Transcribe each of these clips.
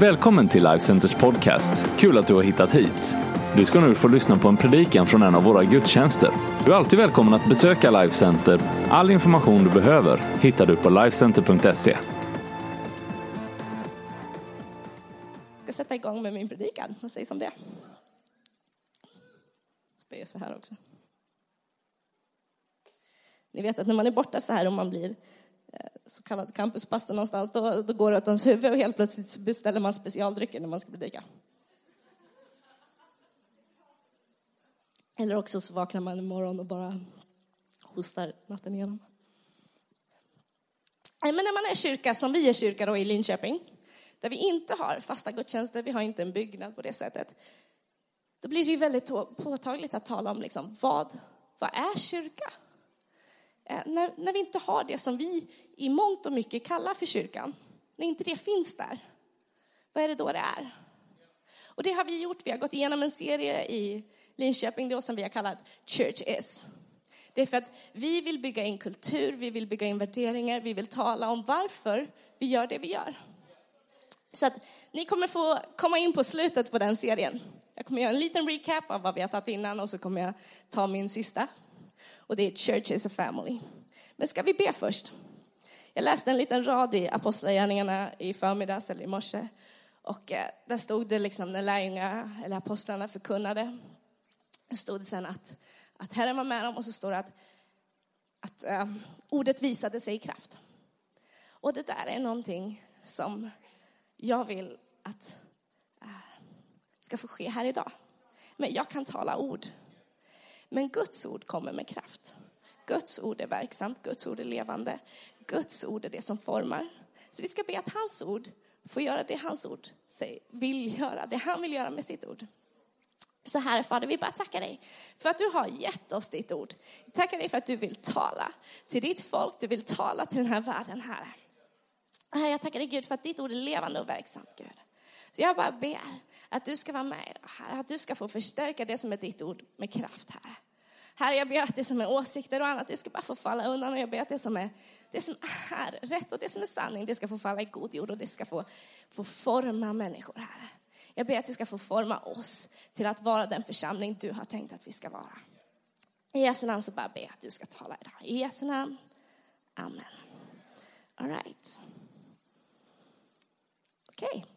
Välkommen till Life Centers podcast. Kul att du har hittat hit. Du ska nu få lyssna på en predikan från en av våra gudstjänster. Du är alltid välkommen att besöka Life Center. All information du behöver hittar du på lifecenter.se. Jag ska sätta igång med min predikan. Vad sägs om det? Jag gör så här också. Ni vet att när man är borta så här och man blir så kallad campuspastor någonstans, då, då går det åt ens huvud och helt plötsligt beställer man specialdrycker när man ska predika. Eller också så vaknar man imorgon och bara hostar natten igenom. Men när man är kyrka, som vi är kyrka då i Linköping, där vi inte har fasta gudstjänster, vi har inte en byggnad på det sättet, då blir det ju väldigt påtagligt att tala om liksom, vad, vad är kyrka? Eh, när, när vi inte har det som vi i mångt och mycket kallar för kyrkan, när inte det finns där, vad är det då det är? Och det har vi gjort. Vi har gått igenom en serie i Linköping då som vi har kallat Church is. Det är för att vi vill bygga in kultur, vi vill bygga in värderingar, vi vill tala om varför vi gör det vi gör. Så att ni kommer få komma in på slutet på den serien. Jag kommer göra en liten recap av vad vi har tagit innan och så kommer jag ta min sista. Och det är Church is a family. Men ska vi be först? Jag läste en liten rad i Apostlagärningarna i förmiddags eller i morse. Och eh, där stod det liksom när lärjungarna eller apostlarna förkunnade. Stod det sen att, att Herren var med dem och så står det att, att um, ordet visade sig i kraft. Och det där är någonting som jag vill att uh, ska få ske här idag. Men jag kan tala ord. Men Guds ord kommer med kraft. Guds ord är verksamt, Guds ord är levande. Guds ord är det som formar. Så vi ska be att hans ord får göra det hans ord vill göra, det han vill göra med sitt ord. Så Herre Fader, vi bara tackar dig för att du har gett oss ditt ord. Vi tackar dig för att du vill tala till ditt folk, du vill tala till den här världen, Herre. Herre, jag tackar dig Gud för att ditt ord är levande och verksamt, Gud. Så jag bara ber att du ska vara med idag, Herre, att du ska få förstärka det som är ditt ord med kraft, Herre. Herre, jag ber att det som är åsikter och annat, det ska bara få falla undan. Och jag ber att det som är, det som är rätt och det som är sanning, det ska få falla i god jord och det ska få, få forma människor, Herre. Jag ber att det ska få forma oss till att vara den församling du har tänkt att vi ska vara. I Jesu namn så bara ber jag att du ska tala idag. I Jesu namn. Amen. All right. Okej. Okay.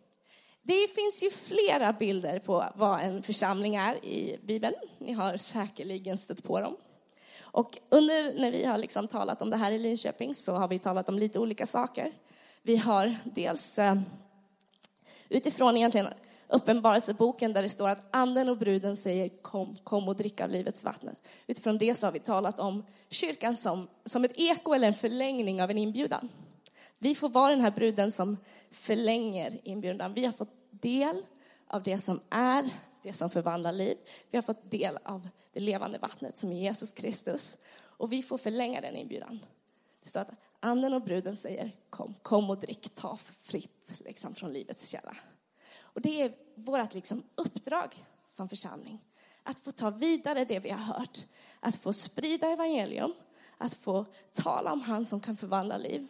Det finns ju flera bilder på vad en församling är i Bibeln. Ni har säkerligen stött på dem. Och under när vi har liksom talat om det här i Linköping så har vi talat om lite olika saker. Vi har dels eh, utifrån egentligen Uppenbarelseboken där det står att anden och bruden säger kom, kom och drick av livets vatten. Utifrån det så har vi talat om kyrkan som, som ett eko eller en förlängning av en inbjudan. Vi får vara den här bruden som förlänger inbjudan. Vi har fått del av det som är, det som förvandlar liv. Vi har fått del av det levande vattnet som är Jesus Kristus. Och vi får förlänga den inbjudan. Det står att anden och bruden säger kom, kom och drick, ta fritt liksom, från livets källa. Och det är vårt liksom uppdrag som församling. Att få ta vidare det vi har hört. Att få sprida evangelium. Att få tala om han som kan förvandla liv.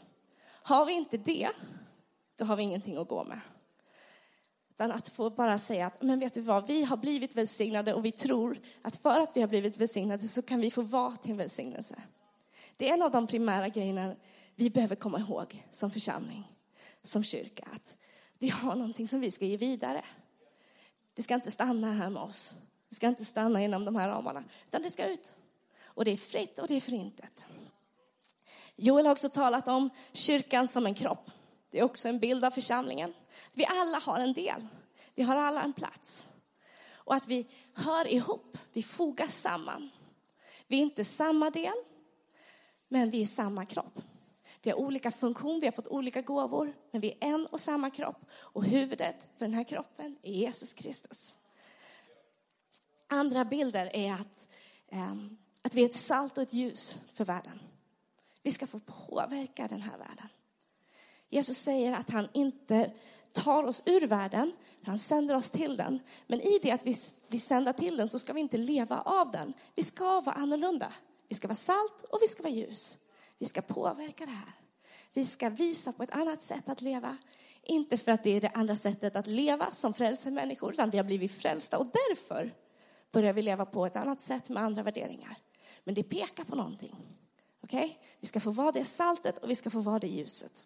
Har vi inte det, då har vi ingenting att gå med. Utan att få bara säga att, men vet du vad, vi har blivit välsignade och vi tror att för att vi har blivit välsignade så kan vi få vara till en välsignelse. Det är en av de primära grejerna vi behöver komma ihåg som församling, som kyrka. Att vi har någonting som vi ska ge vidare. Det ska inte stanna här med oss. Det ska inte stanna inom de här ramarna, utan det ska ut. Och det är fritt och det är förintet. Joel har också talat om kyrkan som en kropp. Det är också en bild av församlingen. Vi alla har en del. Vi har alla en plats. Och att vi hör ihop, vi fogas samman. Vi är inte samma del, men vi är samma kropp. Vi har olika funktion, vi har fått olika gåvor, men vi är en och samma kropp. Och huvudet för den här kroppen är Jesus Kristus. Andra bilder är att, ehm, att vi är ett salt och ett ljus för världen. Vi ska få påverka den här världen. Jesus säger att han inte tar oss ur världen, han sänder oss till den. Men i det att vi blir sända till den så ska vi inte leva av den. Vi ska vara annorlunda. Vi ska vara salt och vi ska vara ljus. Vi ska påverka det här. vi ska visa på ett annat sätt att leva. Inte för att det är det andra sättet att leva som frälser människor, utan vi har blivit frälsta och därför börjar vi leva på ett annat sätt med andra värderingar. Men det pekar på någonting. Okay? Vi ska få vara det saltet och vi ska få vara det ljuset.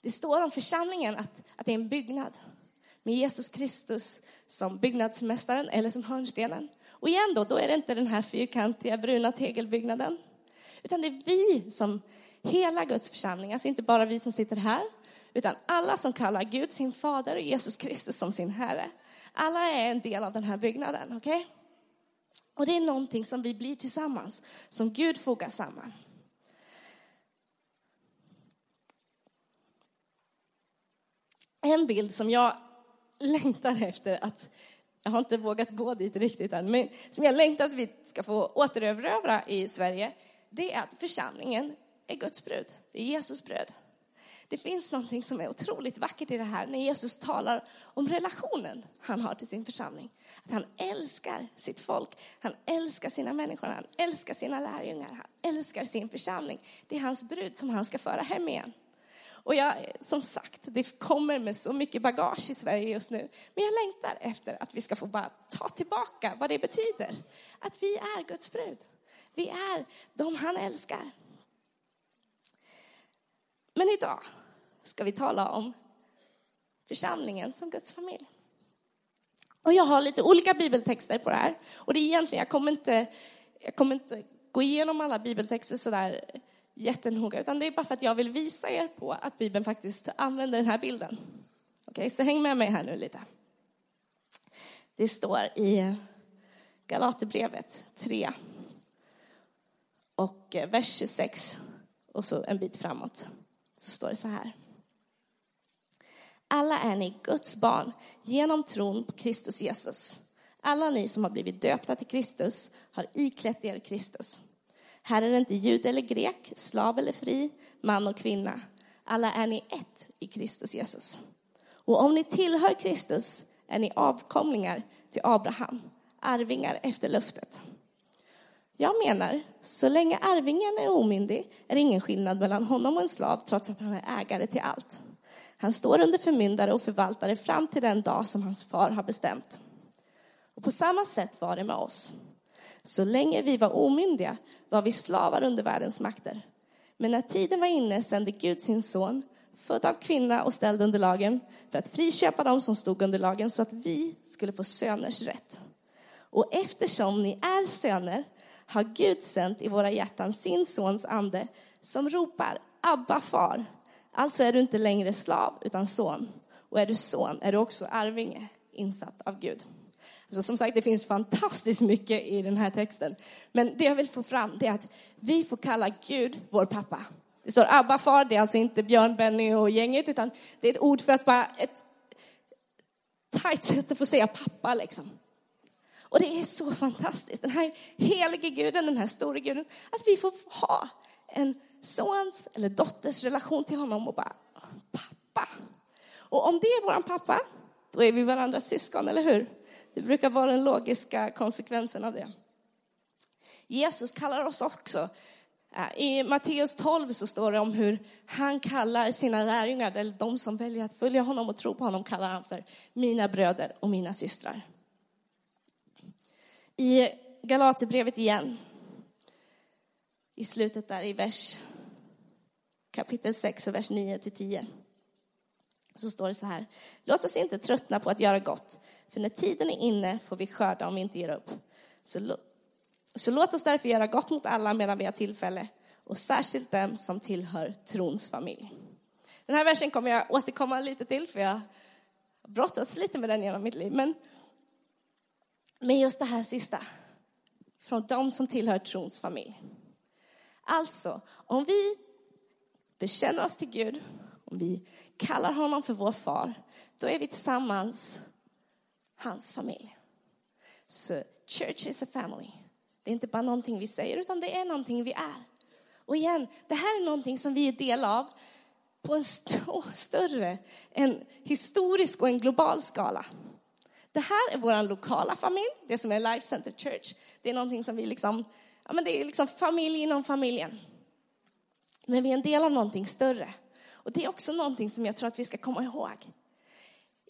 Det står om församlingen att, att det är en byggnad med Jesus Kristus som byggnadsmästaren eller som hörnstenen. Och igen då, då är det inte den här fyrkantiga bruna tegelbyggnaden. Utan det är vi som, hela Guds församling, alltså inte bara vi som sitter här, utan alla som kallar Gud sin fader och Jesus Kristus som sin Herre. Alla är en del av den här byggnaden, okej? Okay? Och det är någonting som vi blir tillsammans, som Gud fogar samman. En bild som jag längtar efter att, jag har inte vågat gå dit riktigt än, men som jag längtar att vi ska få återerövra i Sverige, det är att församlingen är Guds brud, det är Jesus bröd. Det finns något som är otroligt vackert i det här när Jesus talar om relationen han har till sin församling. Att han älskar sitt folk, han älskar sina människor, han älskar sina lärjungar, han älskar sin församling. Det är hans brud som han ska föra hem igen. Och jag, som sagt, det kommer med så mycket bagage i Sverige just nu. Men jag längtar efter att vi ska få bara ta tillbaka vad det betyder. Att vi är Guds brud. Vi är de han älskar. Men idag ska vi tala om församlingen som Guds familj. Och jag har lite olika bibeltexter på det här. Och det är egentligen, jag kommer inte, jag kommer inte gå igenom alla bibeltexter sådär jättenoga, utan det är bara för att jag vill visa er på att Bibeln faktiskt använder den här bilden. Okej, okay, så häng med mig här nu lite. Det står i Galaterbrevet 3 och vers 26 och så en bit framåt så står det så här. Alla är ni Guds barn genom tron på Kristus Jesus. Alla ni som har blivit döpta till Kristus har iklätt er Kristus. Här är det inte jud eller grek, slav eller fri, man och kvinna. Alla är ni ett i Kristus Jesus. Och om ni tillhör Kristus är ni avkomlingar till Abraham, arvingar efter löftet. Jag menar, så länge arvingen är omyndig är det ingen skillnad mellan honom och en slav trots att han är ägare till allt. Han står under förmyndare och förvaltare fram till den dag som hans far har bestämt. Och på samma sätt var det med oss. Så länge vi var omyndiga var vi slavar under världens makter. Men när tiden var inne sände Gud sin son, född av kvinna och ställd under lagen, för att friköpa dem som stod under lagen så att vi skulle få söners rätt. Och eftersom ni är söner har Gud sänt i våra hjärtan sin sons ande som ropar Abba far. Alltså är du inte längre slav utan son. Och är du son är du också arvinge insatt av Gud. Alltså som sagt, det finns fantastiskt mycket i den här texten. Men det jag vill få fram är att vi får kalla Gud vår pappa. Det står Abba far, det är alltså inte Björn, Benny och gänget, utan det är ett ord för att bara ett tajt sätt att få säga pappa liksom. Och det är så fantastiskt, den här helige guden, den här store guden, att vi får ha en sons eller dotters relation till honom och bara, pappa. Och om det är våran pappa, då är vi varandras syskon, eller hur? Det brukar vara den logiska konsekvensen av det. Jesus kallar oss också. Äh, I Matteus 12 så står det om hur han kallar sina lärjungar, eller de som väljer att följa honom och tro på honom, kallar han för mina bröder och mina systrar. I Galaterbrevet igen, i slutet där i vers kapitel 6 och vers 9 till 10 så står det så här. Låt oss inte tröttna på att göra gott, för när tiden är inne får vi skörda om vi inte ger upp. Så, så låt oss därför göra gott mot alla medan vi har tillfälle, och särskilt dem som tillhör trons familj. Den här versen kommer jag återkomma lite till, för jag har brottats lite med den genom mitt liv. Men, men just det här sista, från de som tillhör trons familj. Alltså, om vi bekänner oss till Gud, om vi kallar honom för vår far, då är vi tillsammans hans familj. Så church is a family. Det är inte bara någonting vi säger, utan det är någonting vi är. Och igen, det här är någonting som vi är del av på en st större, en historisk och en global skala. Det här är vår lokala familj, det som är Life Center Church. Det är någonting som vi liksom, ja men det är liksom familj inom familjen. Men vi är en del av någonting större. Och det är också någonting som jag tror att vi ska komma ihåg.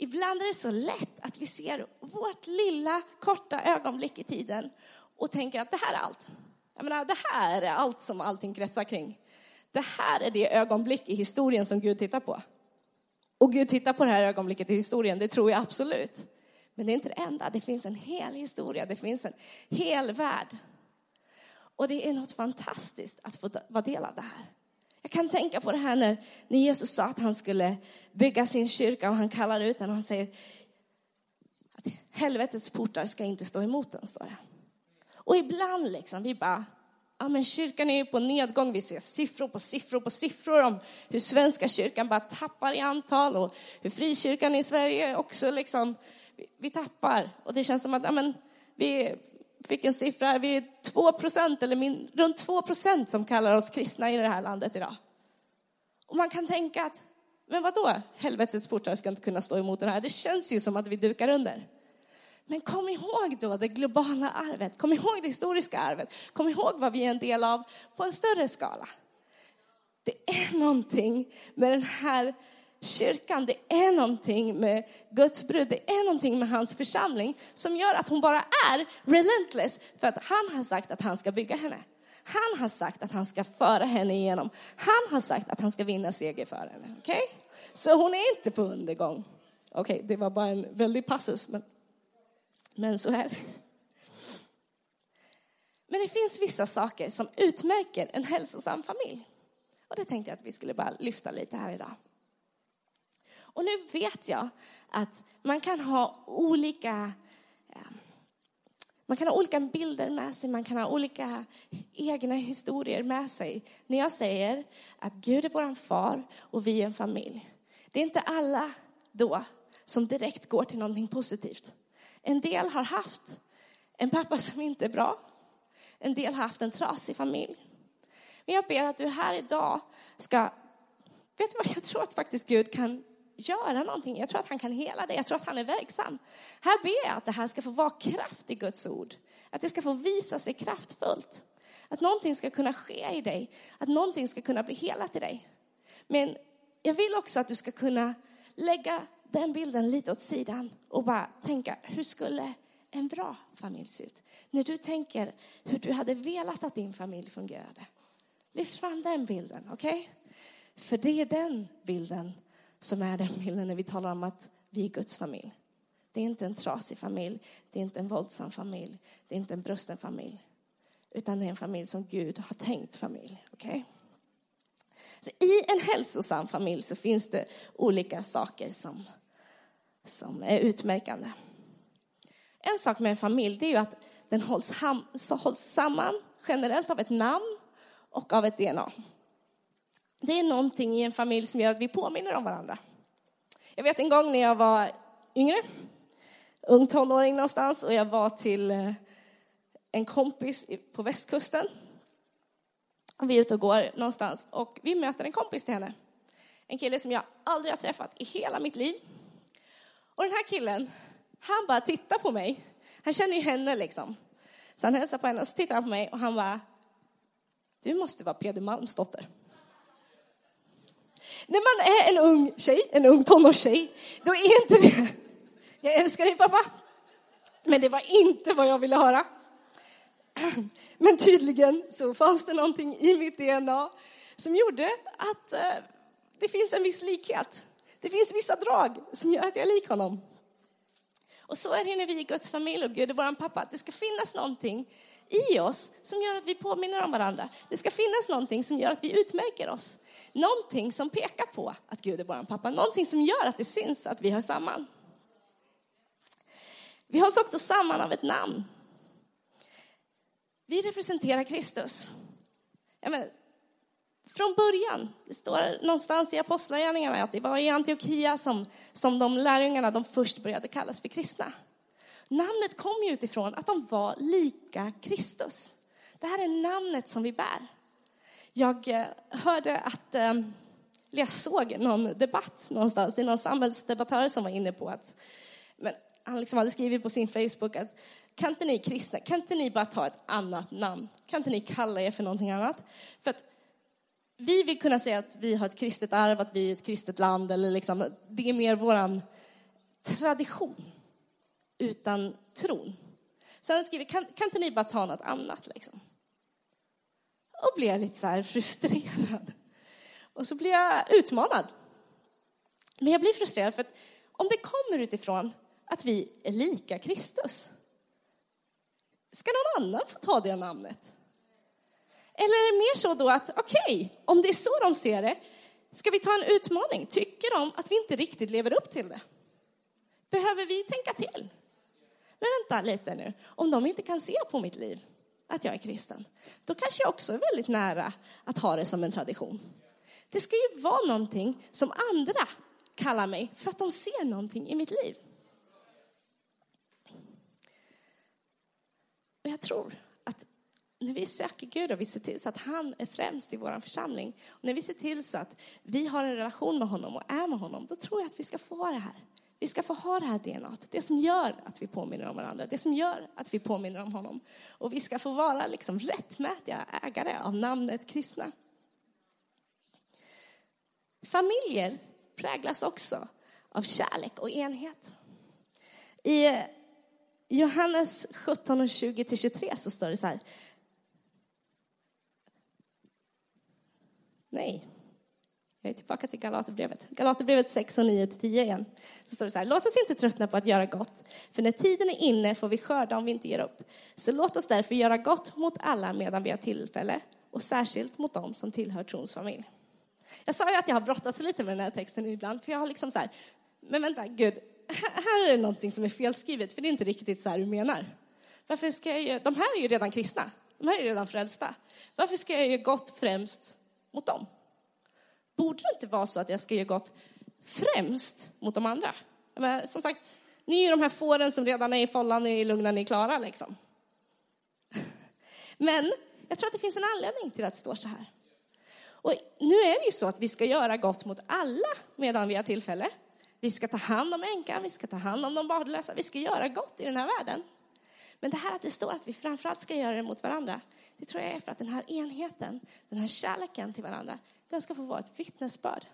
Ibland är det så lätt att vi ser vårt lilla korta ögonblick i tiden och tänker att det här är allt. Jag menar, det här är allt som allting kretsar kring. Det här är det ögonblick i historien som Gud tittar på. Och Gud tittar på det här ögonblicket i historien, det tror jag absolut. Men det är inte det enda, det finns en hel historia, det finns en hel värld. Och det är något fantastiskt att få vara del av det här. Jag kan tänka på det här när, när Jesus sa att han skulle bygga sin kyrka och han kallar ut den och han säger att helvetets portar ska inte stå emot den, står det. Och ibland liksom, vi bara, ja men kyrkan är ju på nedgång, vi ser siffror på siffror på siffror om hur svenska kyrkan bara tappar i antal och hur frikyrkan i Sverige också liksom, vi, vi tappar. Och det känns som att, ja men, vi fick en siffra, vi är 2 procent eller min, runt 2 procent som kallar oss kristna i det här landet idag. Och man kan tänka att, men vad då? helvetets portar ska inte kunna stå emot den här. Det känns ju som att vi dukar under. Men kom ihåg då det globala arvet, kom ihåg det historiska arvet, kom ihåg vad vi är en del av på en större skala. Det är någonting med den här kyrkan, det är någonting med Guds brud, det är någonting med hans församling som gör att hon bara är relentless för att han har sagt att han ska bygga henne. Han har sagt att han ska föra henne igenom. Han har sagt att han ska vinna seger för henne. Okay? Så hon är inte på undergång. Okej, okay, det var bara en väldig passus, men, men så här. Men det finns vissa saker som utmärker en hälsosam familj. Och det tänkte jag att vi skulle bara lyfta lite här idag. Och nu vet jag att man kan ha olika man kan ha olika bilder med sig, man kan ha olika egna historier med sig. När jag säger att Gud är vår far och vi är en familj. Det är inte alla då som direkt går till någonting positivt. En del har haft en pappa som inte är bra. En del har haft en trasig familj. Men jag ber att du här idag ska, vet du vad, jag tror att faktiskt Gud kan göra någonting. Jag tror att han kan hela det. Jag tror att han är verksam. Här ber jag att det här ska få vara kraft i Guds ord. Att det ska få visa sig kraftfullt. Att någonting ska kunna ske i dig. Att någonting ska kunna bli helat i dig. Men jag vill också att du ska kunna lägga den bilden lite åt sidan och bara tänka, hur skulle en bra familj se ut? När du tänker hur du hade velat att din familj fungerade. Lyft fram den bilden, okej? Okay? För det är den bilden som är den bilden när vi talar om att vi är Guds familj. Det är inte en trasig familj, det är inte en våldsam familj, det är inte en brusten familj. Utan det är en familj som Gud har tänkt familj. Okay? Så I en hälsosam familj så finns det olika saker som, som är utmärkande. En sak med en familj det är ju att den hålls, ham, hålls samman generellt av ett namn och av ett DNA. Det är någonting i en familj som gör att vi påminner om varandra. Jag vet en gång när jag var yngre, ung tonåring någonstans, och jag var till eh, en kompis på västkusten. Vi är ute och går någonstans och vi möter en kompis till henne. En kille som jag aldrig har träffat i hela mitt liv. Och den här killen, han bara tittar på mig. Han känner ju henne liksom. Så han hälsar på henne och så tittar han på mig och han bara, du måste vara Peder Malms dotter. När man är en ung tjej, en ung tonårstjej, då är inte det, jag älskar dig pappa, men det var inte vad jag ville höra. Men tydligen så fanns det någonting i mitt DNA som gjorde att eh, det finns en viss likhet. Det finns vissa drag som gör att jag är lik honom. Och så är det när vi är Guds familj och Gud är vår pappa. Att det ska finnas någonting i oss som gör att vi påminner om varandra. Det ska finnas någonting som gör att vi utmärker oss. Någonting som pekar på att Gud är vår pappa. Någonting som gör att det syns att vi hör samman. Vi hålls också samman av ett namn. Vi representerar Kristus. Menar, från början, det står någonstans i Apostlagärningarna att det var i Antiochia som, som de lärjungarna de först började kallas för kristna. Namnet kom ju utifrån att de var lika Kristus. Det här är namnet som vi bär. Jag eh, hörde att, eh, eller jag såg någon debatt någonstans, det är någon samhällsdebattör som var inne på att, men han liksom hade skrivit på sin Facebook att kan inte ni kristna, kan inte ni bara ta ett annat namn? Kan inte ni kalla er för någonting annat? För att vi vill kunna säga att vi har ett kristet arv, att vi är ett kristet land, eller liksom, det är mer våran tradition utan tron. Så han skriver kan, kan inte ni bara ta något annat liksom? Och blir jag lite så här frustrerad. Och så blir jag utmanad. Men jag blir frustrerad för att om det kommer utifrån att vi är lika Kristus, ska någon annan få ta det namnet? Eller är det mer så då att, okej, okay, om det är så de ser det, ska vi ta en utmaning? Tycker de att vi inte riktigt lever upp till det? Behöver vi tänka till? Men vänta lite nu, om de inte kan se på mitt liv att jag är kristen, då kanske jag också är väldigt nära att ha det som en tradition. Det ska ju vara någonting som andra kallar mig för att de ser någonting i mitt liv. Och jag tror att när vi söker Gud och vi ser till så att han är främst i vår församling, och när vi ser till så att vi har en relation med honom och är med honom, då tror jag att vi ska få det här. Vi ska få ha det här DNA, det som gör att vi påminner om varandra, det som gör att vi påminner om honom. Och vi ska få vara liksom rättmätiga ägare av namnet kristna. Familjer präglas också av kärlek och enhet. I Johannes 17 och 20 23 så står det så här. Nej, jag är tillbaka till Galaterbrevet. Galaterbrevet 6 och 9 till 10 igen. Så står det så här, låt oss inte tröttna på att göra gott, för när tiden är inne får vi skörda om vi inte ger upp. Så låt oss därför göra gott mot alla medan vi har tillfälle, och särskilt mot dem som tillhör trons familj. Jag sa ju att jag har brottats lite med den här texten ibland, för jag har liksom så här, men vänta, Gud, här är det någonting som är felskrivet, för det är inte riktigt så här du menar. Varför ska jag göra, de här är ju redan kristna, de här är redan frälsta. Varför ska jag göra gott främst mot dem? Borde det inte vara så att jag ska göra gott främst mot de andra? Men, som sagt, ni är ju de här fåren som redan är i follan, ni är lugna, ni är klara liksom. Men jag tror att det finns en anledning till att det står så här. Och nu är det ju så att vi ska göra gott mot alla medan vi har tillfälle. Vi ska ta hand om änkan, vi ska ta hand om de barnlösa, vi ska göra gott i den här världen. Men det här att det står att vi framförallt ska göra det mot varandra, det tror jag är för att den här enheten, den här kärleken till varandra, den ska få vara ett vittnesbörd.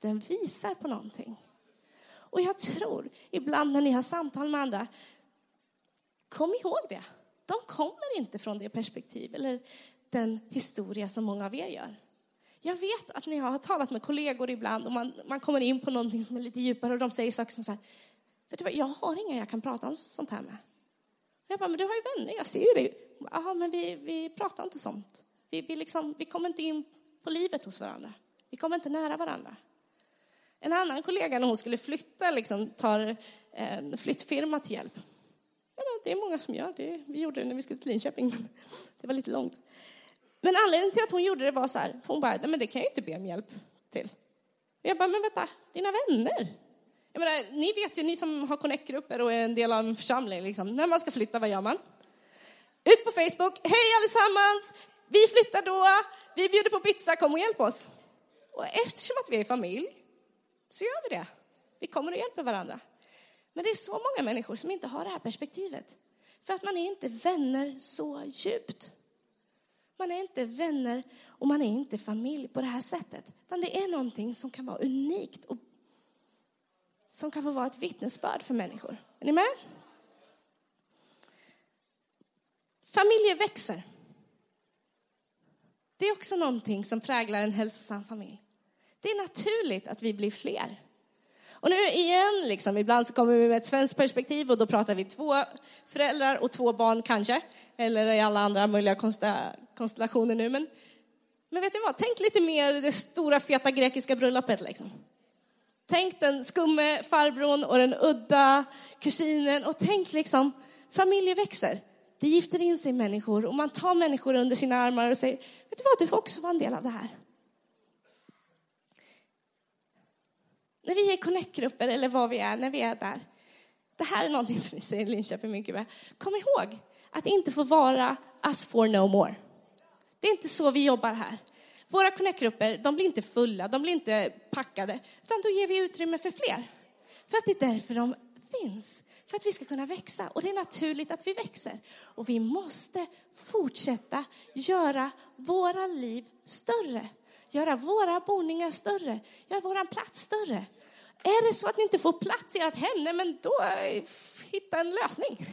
Den visar på någonting. Och jag tror ibland när ni har samtal med andra, kom ihåg det. De kommer inte från det perspektiv eller den historia som många av er gör. Jag vet att ni har talat med kollegor ibland och man, man kommer in på någonting som är lite djupare och de säger saker som så här, vet du vad, jag har inga jag kan prata om sånt här med. Jag bara, men du har ju vänner, jag ser ju dig. Jaha, men vi, vi pratar inte sånt. Vi, vi, liksom, vi kommer inte in på livet hos varandra. Vi kommer inte nära varandra. En annan kollega när hon skulle flytta liksom, tar en flyttfirma till hjälp. Ja, det är många som gör det. Vi gjorde det när vi skulle till Linköping, men det var lite långt. Men anledningen till att hon gjorde det var så här, hon bara, nej men det kan jag inte be om hjälp till. Jag bara, men vänta, dina vänner. Jag menar, ni vet ju, ni som har connect-grupper och är en del av en församling, liksom, när man ska flytta, vad gör man? Ut på Facebook, hej allesammans, vi flyttar då, vi bjuder på pizza, kom och hjälp oss. Och eftersom att vi är familj så gör vi det. Vi kommer och hjälper varandra. Men det är så många människor som inte har det här perspektivet. För att man är inte vänner så djupt. Man är inte vänner och man är inte familj på det här sättet. Utan det är någonting som kan vara unikt och som kan få vara ett vittnesbörd för människor. Är ni med? Familjer växer. Det är också någonting som präglar en hälsosam familj. Det är naturligt att vi blir fler. Och nu igen, liksom, ibland så kommer vi med ett svenskt perspektiv och då pratar vi två föräldrar och två barn kanske. Eller i alla andra möjliga äh, konstellationer nu. Men, men vet ni vad, tänk lite mer det stora feta grekiska bröllopet liksom. Tänk den skumme farbrorn och den udda kusinen och tänk liksom, familjer växer. Det gifter in sig människor och man tar människor under sina armar och säger, vet du vad, du får också vara en del av det här. När vi är connect-grupper eller vad vi är, när vi är där. Det här är någonting som vi säger i Linköping mycket väl. Kom ihåg att inte få vara us for no more. Det är inte så vi jobbar här. Våra connect-grupper, de blir inte fulla, de blir inte packade, utan då ger vi utrymme för fler. För att det är därför de finns. För att vi ska kunna växa. Och det är naturligt att vi växer. Och vi måste fortsätta göra våra liv större. göra våra boningar större, göra våran plats större. Är det så att ni inte får plats i ert hem, nej men då eh, hitta en lösning.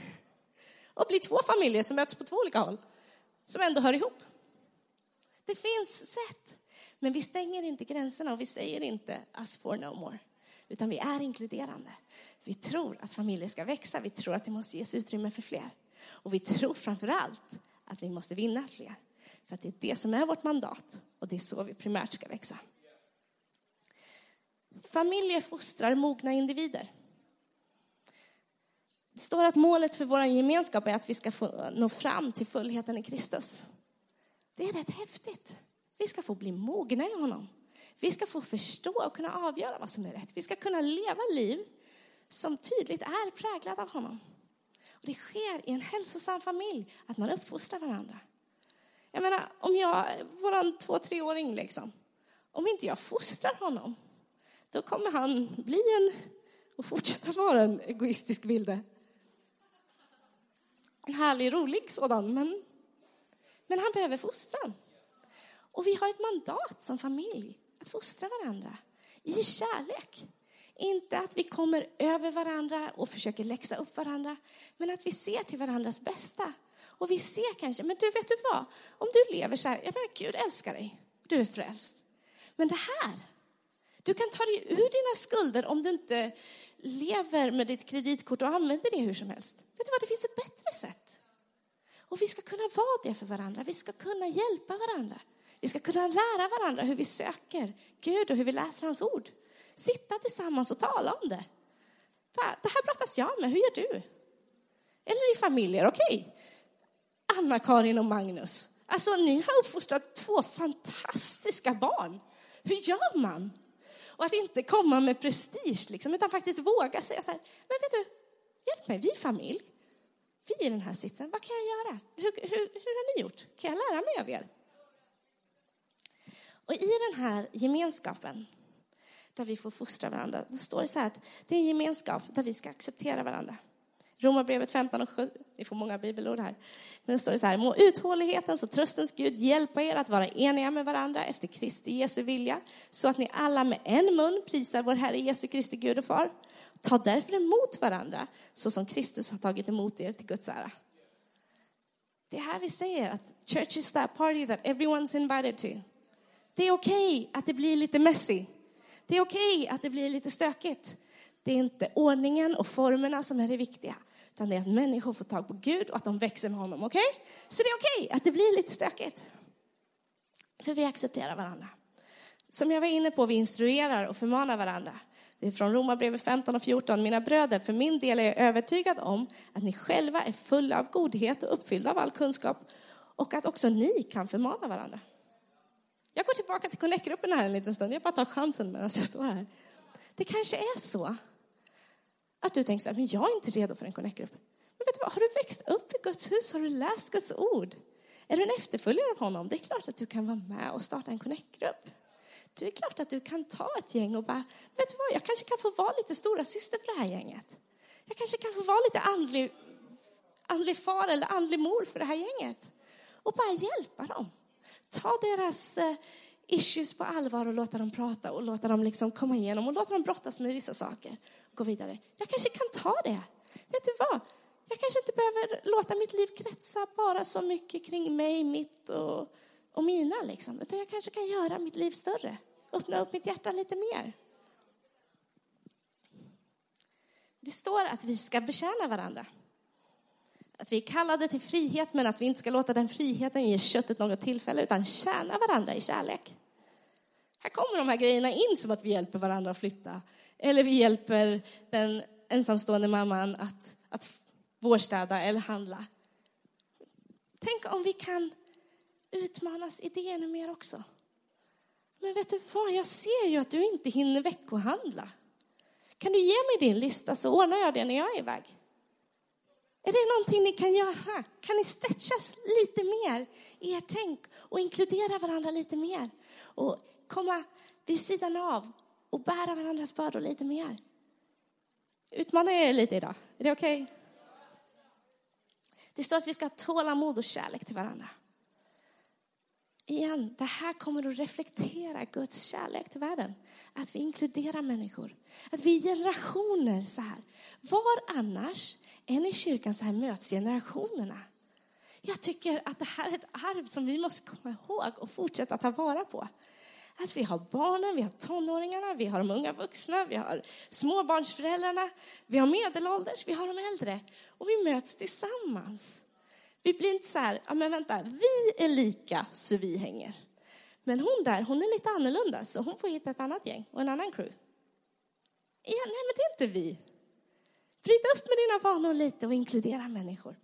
Och bli två familjer som möts på två olika håll, som ändå hör ihop. Det finns sätt. Men vi stänger inte gränserna och vi säger inte us for no more. Utan vi är inkluderande. Vi tror att familjer ska växa, vi tror att det måste ges utrymme för fler. Och vi tror framför allt att vi måste vinna fler. För att det är det som är vårt mandat och det är så vi primärt ska växa. Familjer fostrar mogna individer. Det står att målet för vår gemenskap är att vi ska få nå fram till fullheten i Kristus. Det är rätt häftigt. Vi ska få bli mogna i honom. Vi ska få förstå och kunna avgöra vad som är rätt. Vi ska kunna leva liv som tydligt är präglad av honom. Och det sker i en hälsosam familj att man uppfostrar varandra. Jag menar, om jag, våran två, treåring liksom, om inte jag fostrar honom, då kommer han bli en, och fortsätta vara en egoistisk vilde. En härlig, rolig sådan, men, men han behöver fostran. Och vi har ett mandat som familj att fostra varandra i kärlek. Inte att vi kommer över varandra och försöker läxa upp varandra, men att vi ser till varandras bästa. Och vi ser kanske, men du vet du vad? Om du lever så här, jag menar Gud älskar dig, du är frälst. Men det här, du kan ta dig ur dina skulder om du inte lever med ditt kreditkort och använder det hur som helst. Vet du vad, det finns ett bättre sätt. Och vi ska kunna vara det för varandra, vi ska kunna hjälpa varandra. Vi ska kunna lära varandra hur vi söker Gud och hur vi läser hans ord. Sitta tillsammans och tala om det. Det här brottas jag med, hur gör du? Eller i familjer, okej. Okay. Anna-Karin och Magnus. Alltså, ni har uppfostrat två fantastiska barn. Hur gör man? Och att inte komma med prestige, liksom, utan faktiskt våga säga så här, men vet du, hjälp mig, vi är familj. Vi är i den här sitsen, vad kan jag göra? Hur, hur, hur har ni gjort? Kan jag lära mig av er? Och i den här gemenskapen där vi får fostra varandra, då står det så här att det är en gemenskap där vi ska acceptera varandra. Romarbrevet 15 och 7, ni får många bibelord här. Men det står det så här, må uthållighetens och tröstens Gud hjälpa er att vara eniga med varandra efter Kristi Jesu vilja, så att ni alla med en mun prisar vår Herre Jesu Kristi Gud och Far. Ta därför emot varandra, så som Kristus har tagit emot er till Guds ära. Det är här vi säger att church is that party that everyone's invited to. Det är okej okay att det blir lite messy. Det är okej okay att det blir lite stökigt. Det är inte ordningen och formerna som är det viktiga, utan det är att människor får tag på Gud och att de växer med honom. Okej? Okay? Så det är okej okay att det blir lite stökigt. För vi accepterar varandra. Som jag var inne på, vi instruerar och förmanar varandra. Det är från Romarbrevet 15 och 14. Mina bröder, för min del är jag övertygad om att ni själva är fulla av godhet och uppfyllda av all kunskap och att också ni kan förmana varandra. Jag går tillbaka till kollektgruppen här en liten stund. Jag bara tar chansen medan jag står här. Det kanske är så att du tänker så här, men jag är inte redo för en kollektgrupp. Men vet du vad, har du växt upp i Guds hus? Har du läst Guds ord? Är du en efterföljare av honom? Det är klart att du kan vara med och starta en Connect-grupp. Det är klart att du kan ta ett gäng och bara, vet du vad, jag kanske kan få vara lite stora syster för det här gänget. Jag kanske kan få vara lite andlig, andlig far eller andlig mor för det här gänget. Och bara hjälpa dem ta deras eh, issues på allvar och låta dem prata och låta dem liksom komma igenom och låta dem brottas med vissa saker. Gå vidare. Jag kanske kan ta det. Vet du vad? Jag kanske inte behöver låta mitt liv kretsa bara så mycket kring mig, mitt och, och mina. Liksom. Utan jag kanske kan göra mitt liv större. Öppna upp mitt hjärta lite mer. Det står att vi ska betjäna varandra. Att vi är kallade till frihet men att vi inte ska låta den friheten ge köttet något tillfälle utan tjäna varandra i kärlek. Här kommer de här grejerna in som att vi hjälper varandra att flytta. Eller vi hjälper den ensamstående mamman att, att vårstäda eller handla. Tänk om vi kan utmanas i det ännu mer också. Men vet du vad, jag ser ju att du inte hinner veckohandla. Kan du ge mig din lista så ordnar jag det när jag är iväg. Är det någonting ni kan göra? Kan ni stretchas lite mer i ert tänk och inkludera varandra lite mer? Och komma vid sidan av och bära varandras bördor lite mer? Utmanar jag er lite idag? Är det okej? Okay? Det står att vi ska ha tålamod och kärlek till varandra. Igen, det här kommer att reflektera Guds kärlek till världen. Att vi inkluderar människor. Att vi är generationer så här. Var annars än i kyrkan så här möts generationerna. Jag tycker att det här är ett arv som vi måste komma ihåg och fortsätta ta vara på. Att vi har barnen, vi har tonåringarna, vi har de unga vuxna, vi har småbarnsföräldrarna, vi har medelålders, vi har de äldre. Och vi möts tillsammans. Vi blir inte så här, ja men vänta, vi är lika så vi hänger. Men hon där, hon är lite annorlunda så hon får hitta ett annat gäng och en annan crew. Ja, nej men det är inte vi. Bryt upp med dina vanor lite och inkludera människor.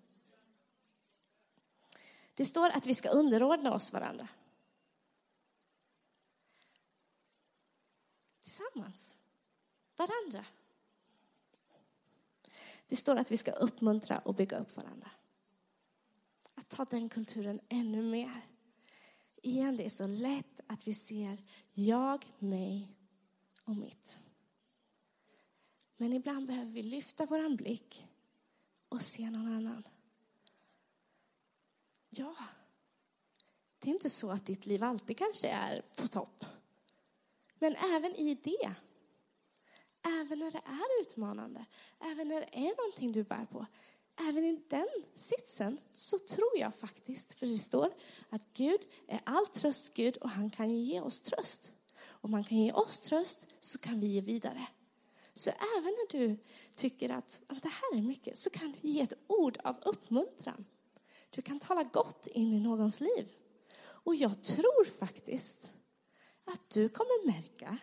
Det står att vi ska underordna oss varandra. Tillsammans. Varandra. Det står att vi ska uppmuntra och bygga upp varandra. Att ta den kulturen ännu mer. Igen, det är så lätt att vi ser jag, mig och mitt. Men ibland behöver vi lyfta vår blick och se någon annan. Ja, det är inte så att ditt liv alltid kanske är på topp. Men även i det, även när det är utmanande, även när det är någonting du bär på, även i den sitsen så tror jag faktiskt, för det står att Gud är all tröst Gud och han kan ge oss tröst. Om han kan ge oss tröst så kan vi ge vidare. Så även när du tycker att det här är mycket så kan du ge ett ord av uppmuntran. Du kan tala gott in i någons liv. Och jag tror faktiskt att du kommer märka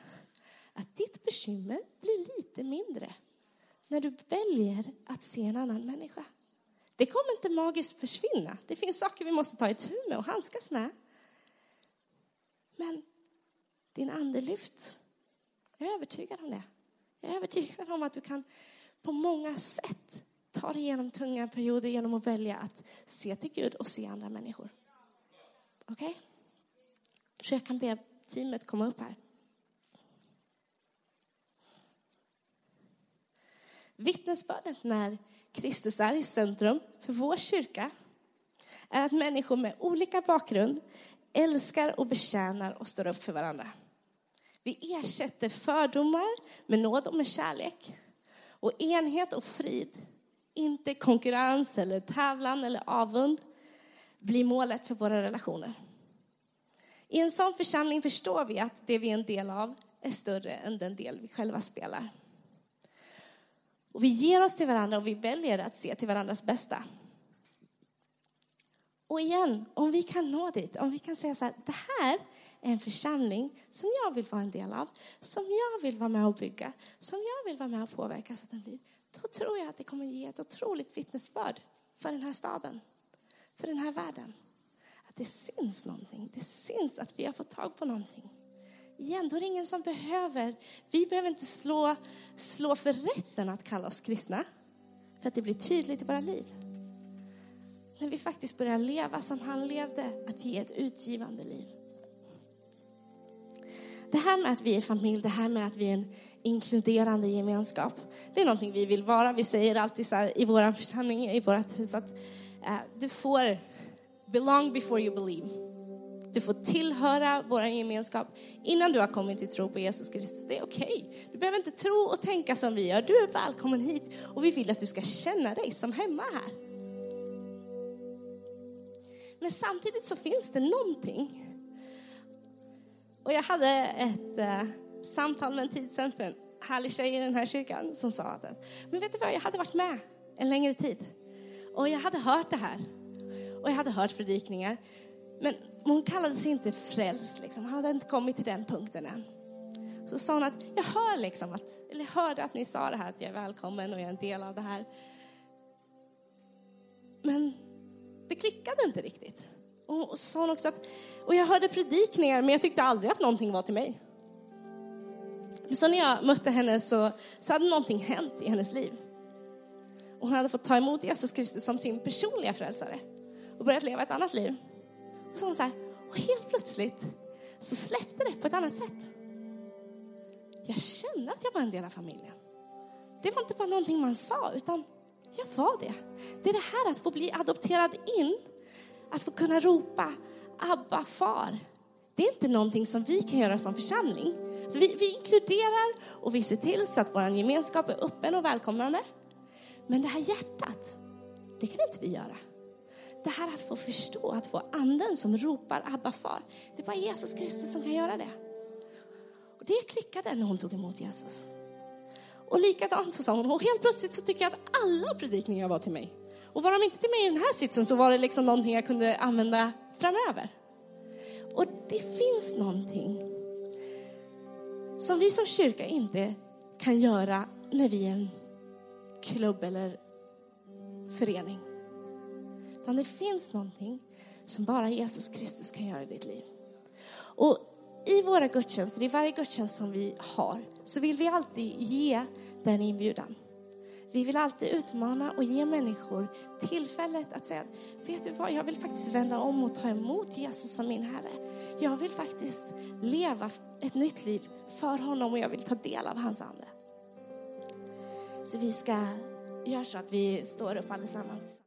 att ditt bekymmer blir lite mindre när du väljer att se en annan människa. Det kommer inte magiskt försvinna. Det finns saker vi måste ta itu med och handskas med. Men din ande lyfts. Jag är övertygad om det. Jag är övertygad om att du kan på många sätt ta dig igenom tunga perioder genom att välja att se till Gud och se andra människor. Okej? Okay? Så jag kan be teamet komma upp här. Vittnesbördet när Kristus är i centrum för vår kyrka är att människor med olika bakgrund älskar och betjänar och står upp för varandra. Vi ersätter fördomar med nåd och med kärlek. Och enhet och frid, inte konkurrens eller tävlan eller avund, blir målet för våra relationer. I en sån församling förstår vi att det vi är en del av är större än den del vi själva spelar. Och vi ger oss till varandra och vi väljer att se till varandras bästa. Och igen, om vi kan nå dit, om vi kan säga så här, det här en församling som jag vill vara en del av, som jag vill vara med och bygga, som jag vill vara med och påverka så att den blir, då tror jag att det kommer ge ett otroligt vittnesbörd för den här staden, för den här världen. Att det syns någonting, det syns att vi har fått tag på någonting igen, då är det ingen som behöver, vi behöver inte slå, slå för rätten att kalla oss kristna. För att det blir tydligt i våra liv. När vi faktiskt börjar leva som han levde, att ge ett utgivande liv. Det här med att vi är familj, det här med att vi är en inkluderande gemenskap. Det är någonting vi vill vara. Vi säger alltid så här, i vår församling, i vårt hus att äh, du får belong before you believe. Du får tillhöra vår gemenskap innan du har kommit till tro på Jesus Kristus. Det är okej. Okay. Du behöver inte tro och tänka som vi gör. Du är välkommen hit och vi vill att du ska känna dig som hemma här. Men samtidigt så finns det någonting. Och jag hade ett eh, samtal med en tid sedan för en härlig tjej i den här kyrkan som sa att men vet du vad, jag hade varit med en längre tid. Och jag hade hört det här. Och jag hade hört predikningar. Men hon kallade sig inte frälst, liksom. hon hade inte kommit till den punkten än. Så sa hon att jag hör liksom att, eller hörde att ni sa det här att jag är välkommen och jag är en del av det här. Men det klickade inte riktigt. Och så sa hon också att, och jag hörde predikningar men jag tyckte aldrig att någonting var till mig. Så när jag mötte henne så, så hade någonting hänt i hennes liv. Och hon hade fått ta emot Jesus Kristus som sin personliga frälsare och börjat leva ett annat liv. Och så, så här, och helt plötsligt så släppte det på ett annat sätt. Jag kände att jag var en del av familjen. Det var inte bara någonting man sa, utan jag var det. Det är det här att få bli adopterad in, att få kunna ropa Abba far, det är inte någonting som vi kan göra som församling. Så vi, vi inkluderar och vi ser till så att vår gemenskap är öppen och välkomnande. Men det här hjärtat, det kan inte vi göra. Det här att få förstå, att få anden som ropar Abba far, det är bara Jesus Kristus som kan göra det. Och det klickade när hon tog emot Jesus. Och likadant så sa hon, och helt plötsligt så tycker jag att alla predikningar var till mig. Och var de inte till mig i den här sitsen så var det liksom någonting jag kunde använda framöver. Och det finns någonting som vi som kyrka inte kan göra när vi är en klubb eller förening. Utan det finns någonting som bara Jesus Kristus kan göra i ditt liv. Och i våra gudstjänster, i varje gudstjänst som vi har, så vill vi alltid ge den inbjudan. Vi vill alltid utmana och ge människor tillfället att säga, vet du vad, jag vill faktiskt vända om och ta emot Jesus som min Herre. Jag vill faktiskt leva ett nytt liv för honom och jag vill ta del av hans ande. Så vi ska göra så att vi står upp allesammans.